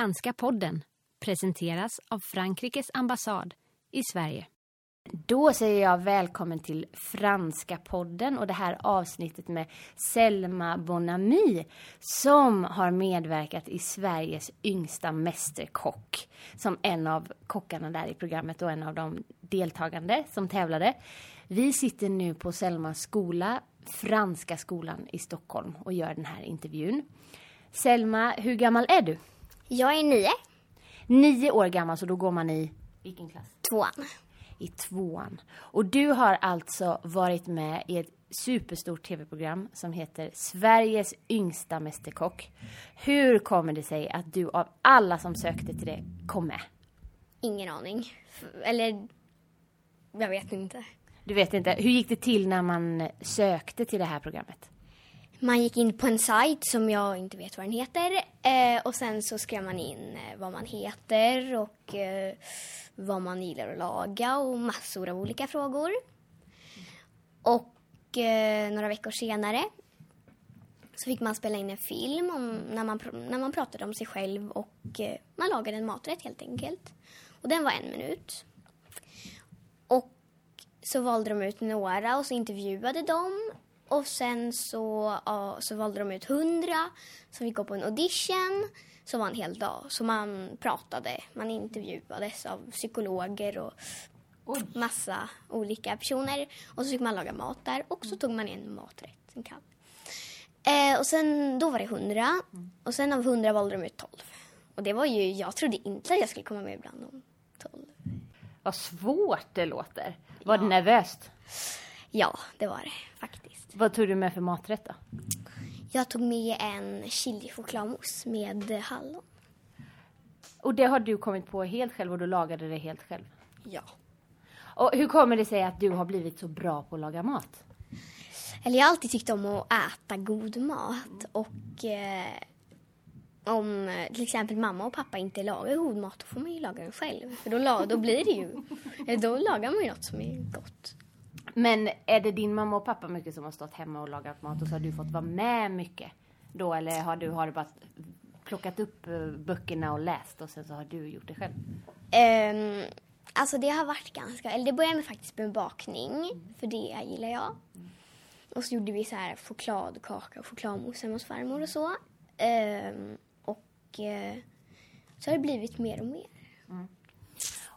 Franska podden presenteras av Frankrikes ambassad i Sverige. Då säger jag välkommen till Franska podden och det här avsnittet med Selma Bonami som har medverkat i Sveriges yngsta mästerkock som en av kockarna där i programmet och en av de deltagande som tävlade. Vi sitter nu på Selmas skola, Franska skolan i Stockholm och gör den här intervjun. Selma, hur gammal är du? Jag är nio. Nio år gammal, så då går man i vilken klass? Tvåan. I tvåan. Och du har alltså varit med i ett superstort tv-program som heter Sveriges yngsta mästerkock. Hur kommer det sig att du av alla som sökte till det kom med? Ingen aning. Eller, jag vet inte. Du vet inte, hur gick det till när man sökte till det här programmet? Man gick in på en sajt som jag inte vet vad den heter. Eh, och sen så skrev man in eh, vad man heter och eh, vad man gillar att laga och massor av olika frågor. Och eh, några veckor senare så fick man spela in en film om när man, när man pratade om sig själv och eh, man lagade en maträtt helt enkelt. Och den var en minut. Och så valde de ut några och så intervjuade de. Och sen så, ja, så valde de ut hundra som fick gå på en audition som var en hel dag. Så man pratade, man intervjuades av psykologer och massa olika personer. Och så fick man laga mat där och så tog man en maträtt, en kall. Eh, och sen, då var det hundra. Och sen av hundra valde de ut tolv. Och det var ju, jag trodde inte att jag skulle komma med bland de tolv. Vad svårt det låter. Var det nervöst? Ja, det var det faktiskt. Vad tog du med för maträtt då? Jag tog med en chili-chokladmousse med hallon. Och det har du kommit på helt själv och du lagade det helt själv? Ja. Och hur kommer det sig att du har blivit så bra på att laga mat? Eller jag har alltid tyckt om att äta god mat och eh, om till exempel mamma och pappa inte lagar god mat då får man ju laga den själv. För då, då blir det ju, då lagar man ju något som är gott. Men är det din mamma och pappa mycket som har stått hemma och lagat mat och så har du fått vara med mycket då? Eller har du, har du bara plockat upp eh, böckerna och läst och sen så har du gjort det själv? Ehm, alltså det har varit ganska, eller det började med faktiskt med bakning, för det gillar jag. Och så gjorde vi så här chokladkaka och chokladmousse hemma hos farmor och så. Ehm, och eh, så har det blivit mer och mer.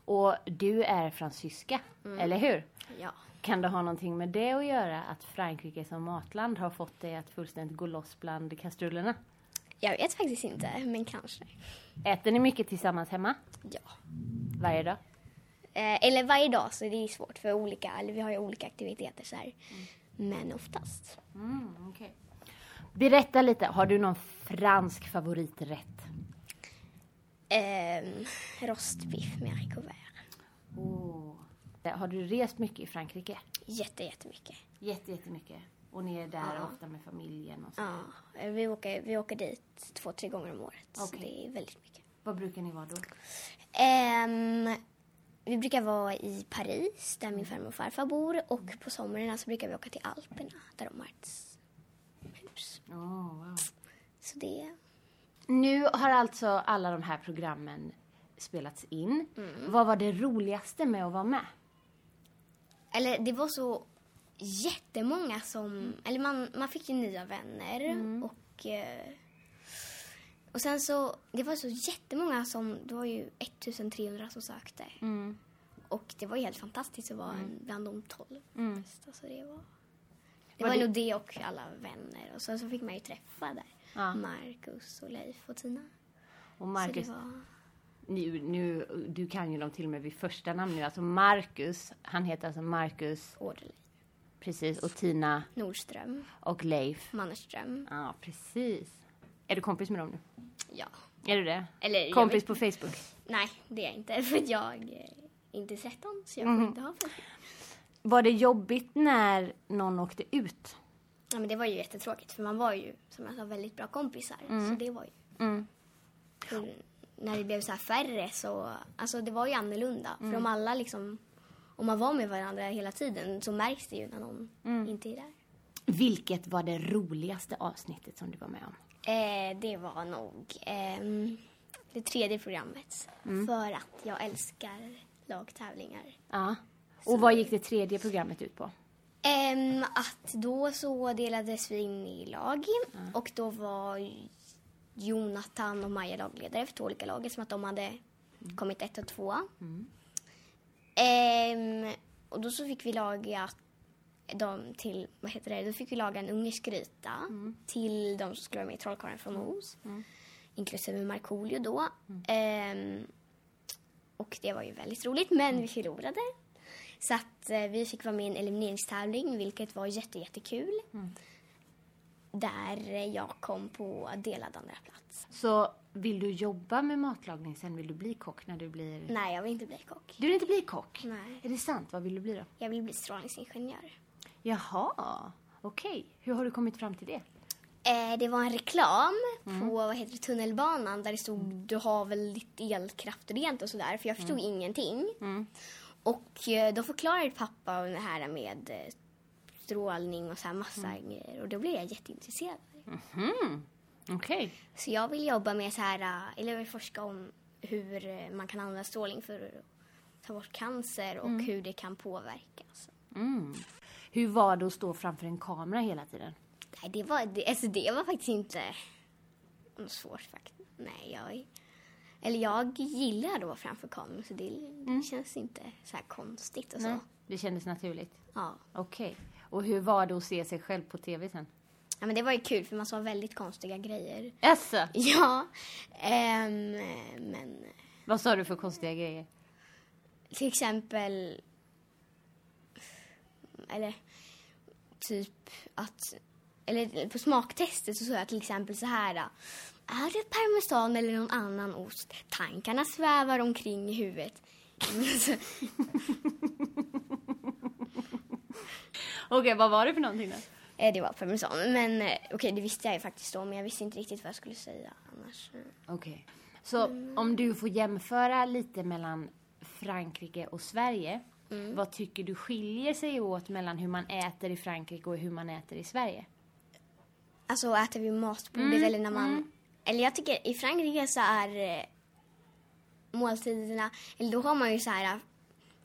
Och du är fransyska, eller hur? Ja. Kan det ha någonting med det att göra att Frankrike som matland har fått dig att fullständigt gå loss bland kastrullerna? Jag vet faktiskt inte, men kanske. Äter ni mycket tillsammans hemma? Ja. Varje dag? Eh, eller varje dag, så det är svårt för olika, eller vi har ju olika aktiviteter så här. Men oftast. Mm, okej. Berätta lite, har du någon fransk favoriträtt? Ehm, rostbiff med haricots verts. Oh. Har du rest mycket i Frankrike? Jätte, jättemycket. Jätte, jättemycket. Och ni är där ofta med familjen och så. Ja, vi åker, vi åker dit två, tre gånger om året. Så Okej. det är väldigt mycket. Var brukar ni vara då? Ehm, vi brukar vara i Paris, där min farmor och farfar bor. Och på somrarna så brukar vi åka till Alperna, där de har ett hus. Oh, wow. Så det... Nu har alltså alla de här programmen spelats in. Vad var det roligaste med att vara med? Eller det var så jättemånga som... Eller man, man fick ju nya vänner och... Eh, och sen så... Det var så jättemånga som... Det var ju 1300 som sökte. Och det var ju helt fantastiskt att vara en bland de 12 bästa. Så det var... Det Var var, det- nog det och alla vänner. Och sen så fick man ju träffa där. Ja. Marcus och Leif och Tina. Och Marcus, var... nu, nu, du kan ju dem till och med vid första namn nu. Alltså Marcus, han heter alltså Marcus, Orderly. precis. Och Tina Nordström. och Leif. Mannerström. Ja, precis. Är du kompis med dem nu? Ja. Är du det? Eller, Kompis på Facebook? Nej, det är jag inte. För jag eh, inte sett dem. Så jag får inte ha Facebook. Var det jobbigt när någon åkte ut? Ja, men det var ju jättetråkigt. För man var ju, som jag sa, väldigt bra kompisar. Så det var ju... Mm. När det blev så färre så... Alltså det var ju annorlunda. För om alla liksom... Om man var med varandra hela tiden så märks det ju när någon inte är där. Vilket var det roligaste avsnittet som du var med om? Eh, det var nog... ehm, det tredje programmet. För att jag älskar lagtävlingar. Ja. Och vad gick det tredje programmet ut på? Ehm, att då så delades vi in i lag och då var Jonathan och Maja lagledare för två olika lag som att de hade kommit ett och två. Ehm, och då så fick vi laga dem till, vad heter det, då fick vi laga en ungersk gryta till de som skulle vara med i Trollkarlen från Oz. Inklusive Markoolio då. Ehm, och det var ju väldigt roligt, men vi förlorade. Så att eh, vi fick vara med i en elimineringstävling, vilket var jätte, jättekul. Där jag kom på delad andra plats. Så vill du jobba med matlagning sen? Vill du bli kock när du blir... Nej, jag vill inte bli kock. Du vill inte bli kock? Nej. Är det sant? Vad vill du bli då? Jag vill bli strålningsingenjör. Jaha, okej. Hur har du kommit fram till det? Eh, det var en reklam på vad heter det, tunnelbanan där det stod du har väl lite elkraft rent och sådär. För jag förstod ingenting. Och eh, då förklarade pappa det här med eh, strålning och så här massa grejer. Och då blev jag jätteintresserad. Okej. Så jag vill jobba med så här, eh, eller jag vill forska om hur eh, man kan använda strålning för att ta bort cancer och hur det kan påverka. Mm. Hur var det att stå framför en kamera hela tiden? Nej, det var, det, alltså det var faktiskt inte något svårt faktiskt. Nej, jag, eller jag gillar att vara framför kameran så det, det känns inte så här konstigt och så. Nej. Det kändes naturligt? Ja. Okej. Och hur var det att se sig själv på tv sen? ja, men det var ju kul för man sa väldigt konstiga grejer. Jaså? Ja, ehm, men Vad sa du för konstiga grejer? till exempel, eller typ att, eller på smaktestet så sa jag till exempel så här. Är det parmesan eller någon annan ost? Tankarna svävar omkring i huvudet. Okej, vad var det för någonting då? Eh, det var parmesan. Men eh, okej, det visste jag ju faktiskt då. Men jag visste inte riktigt vad jag skulle säga annars. Okej. Så om du får jämföra lite mellan Frankrike och Sverige. Vad tycker du skiljer sig åt mellan hur man äter i Frankrike och hur man äter i Sverige? Alltså äter vi matbordet eller när man... Eller jag tycker i Frankrike så är eh, måltiderna... Eller då har man ju så här...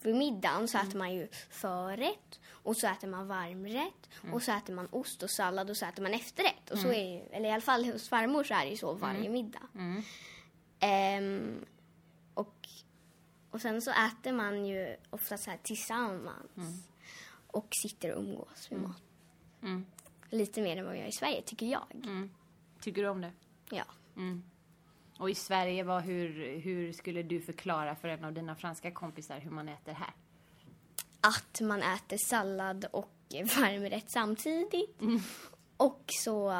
Vid middagen så äter man ju förrätt och så äter man varmrätt och så äter man ost och sallad och så äter man efterrätt. Och så är ju, eller i alla fall hos farmor så är det ju så varje middag. Ehm, och, och sen så äter man ju ofta så här tillsammans och sitter och umgås vid mat. Mm. Lite mer än vad vi gör i Sverige, tycker jag. Tycker du om det? Ja. Och i Sverige, vad, hur, hur skulle du förklara för en av dina franska kompisar hur man äter här? Att man äter sallad och varmrätt samtidigt. Och så...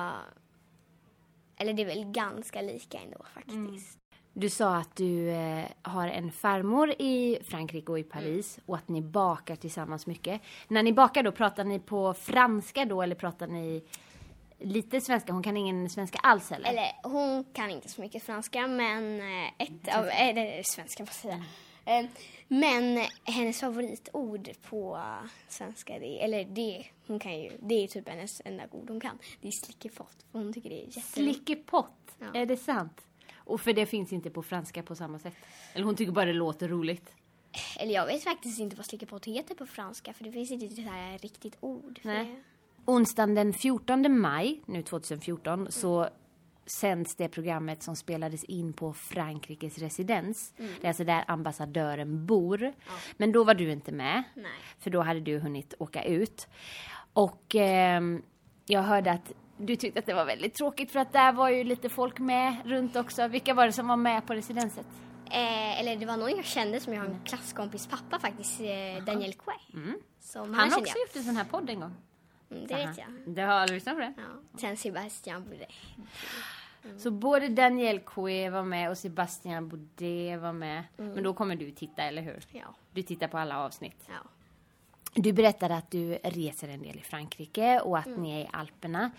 Eller det är väl ganska lika ändå faktiskt. Du sa att du eh, har en farmor i Frankrike och i Paris och att ni bakar tillsammans mycket. När ni bakar då, pratar ni på franska då eller pratar ni lite svenska? Hon kan ingen svenska alls eller? Eller hon kan inte så mycket franska men eh, ett av... Eller svenska, vad säger jag? Eh, Men hennes favoritord på svenska, det, eller det, hon kan ju, det är typ hennes enda ord hon kan. Det är slickepott. För hon tycker det är jätteroligt. Slickepott, Ja. är det sant? Och för det finns inte på franska på samma sätt? Eller hon tycker bara det låter roligt? Eller jag vet faktiskt inte vad slickepott heter på franska för det finns inte ett här riktigt ord Nej. det. Onsdagen den 14 maj, nu 2014, så sänds det programmet som spelades in på Frankrikes residens. Det är alltså där ambassadören bor. Men då var du inte med. Nej. För då hade du hunnit åka ut. Och ehm, jag hörde att du tyckte att det var väldigt tråkigt för att där var ju lite folk med runt också. Vilka var det som var med på residenset? Eh, eller det var någon jag kände som jag har en klasskompis pappa faktiskt, eh, Daniel Quay. Som Han har också gjort en sån här podd en gång. jag. Mm, det vet jag. Du har lyssnat på det? Ja. Sen Sebastian Boudet. Så både Daniel Coué var med och Sebastian Boudet var med. Men då kommer du titta, eller hur? Ja. Du tittar på alla avsnitt. ja. Du berättade att du reser en del i Frankrike och att ni är i Alperna.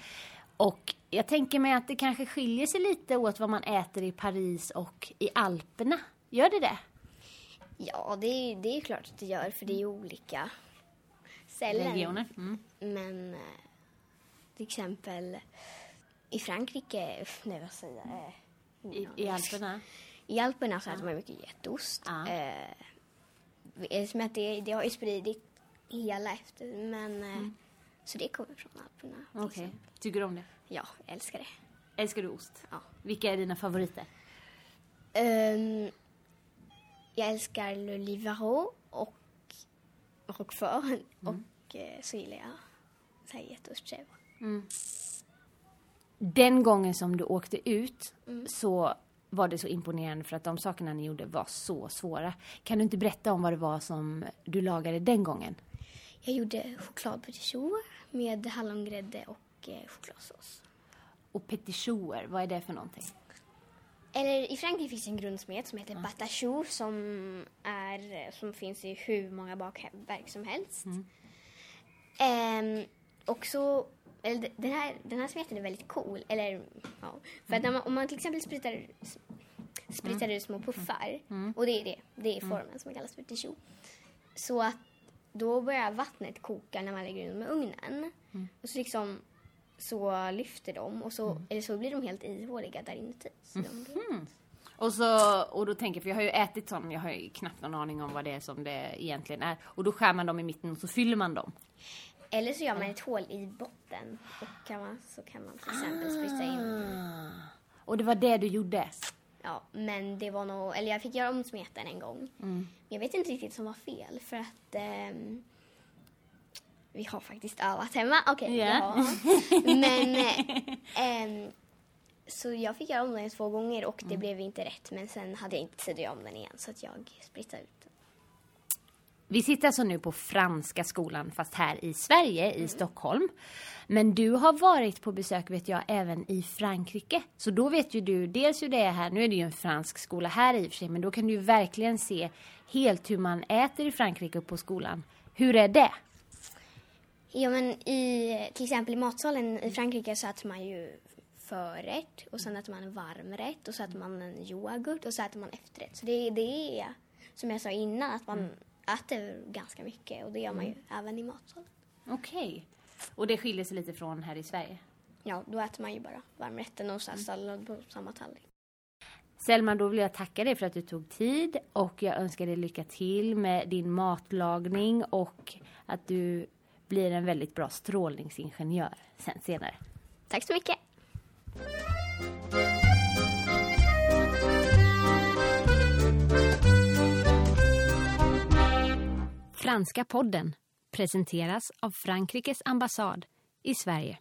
Och jag tänker mig att det kanske skiljer sig lite åt vad man äter i Paris och i Alperna. Gör det det? Ja, det är, det är klart att det gör för det är ju olika ställen. Regioner? Mm. Men eh, till exempel i Frankrike, nej vad säger jag? Eh, I, I Alperna? i Alperna så äter man mycket getost. Ja. Eh, eftersom att det, det har ju spridit hela efter, men eh, så det kommer från Alperna. Okej. exempel. Tycker du om det? Ja, jag älskar det. Älskar du ost? Ja. Vilka är dina favoriter? Ehm, jag älskar Le Livaro och Roquefort och eh, så gillar jag så här getostchèvre. Den gången som du åkte ut så var det så imponerande för att de sakerna ni gjorde var så svåra. Kan du inte berätta om vad det var som du lagade den gången? Jag gjorde choklad petit choux med hallongrädde och eh, chokladsås. Och petit choux, vad är det för någonting? Eller i Frankrike finns en grundsmet som heter Batachou som, är, som finns i hur många bakverk som helst. Ehm, och så, eller den här, den här smeten är väldigt cool. Eller, ja, för att när man, om man till exempel spritar, spritar ut små puffar, och det är det, det är formen som kallas för tichou. Så att då börjar vattnet koka när man lägger in dem i ugnen. Och så liksom så lyfter de och så, eller så blir de helt ihåliga där inuti. Blir- Och, så, och då tänker jag, för jag har ju ätit sån, jag har ju knappt någon aning om vad det är som det egentligen är. Och då skär man dem i mitten och så fyller man dem. Eller så gör man ett hål i botten och kan man, så kan man till exempel sprita in. Och det var det du gjorde? Ja, men det var nog, eller jag fick göra om smeten en gång. Men jag vet inte riktigt som var fel för att ehm, vi har faktiskt övat hemma. Okej, Ja. ja. Men eh, ehm, så jag fick göra om den två gånger och det blev inte rätt. Men sen hade jag inte tid att göra om den igen så att jag spritade ut den. Vi sitter alltså nu på Franska skolan fast här i Sverige, i Stockholm. Men du har varit på besök vet jag även i Frankrike. Så då vet ju du dels hur det är här, nu är det ju en fransk skola här i och för sig, men då kan du ju verkligen se helt hur man äter i Frankrike på skolan. Hur är det? Ja, men i, till exempel i matsalen i Frankrike så äter man ju förrätt och sen äter man en varmrätt och så äter man en yoghurt och så äter man efterrätt. Så det, det är som jag sa innan att man äter ganska mycket och det gör man ju även i matsalen. Okej. Och det skiljer sig lite från här i Sverige? Ja, då äter man ju bara varmrätten och så här sallad på samma tallrik. Selma, då vill jag tacka dig för att du tog tid och jag önskar dig lycka till med din matlagning och att du blir en väldigt bra strålningsingenjör sen senare. Tack så mycket! Franska podden presenteras av Frankrikes ambassad i Sverige.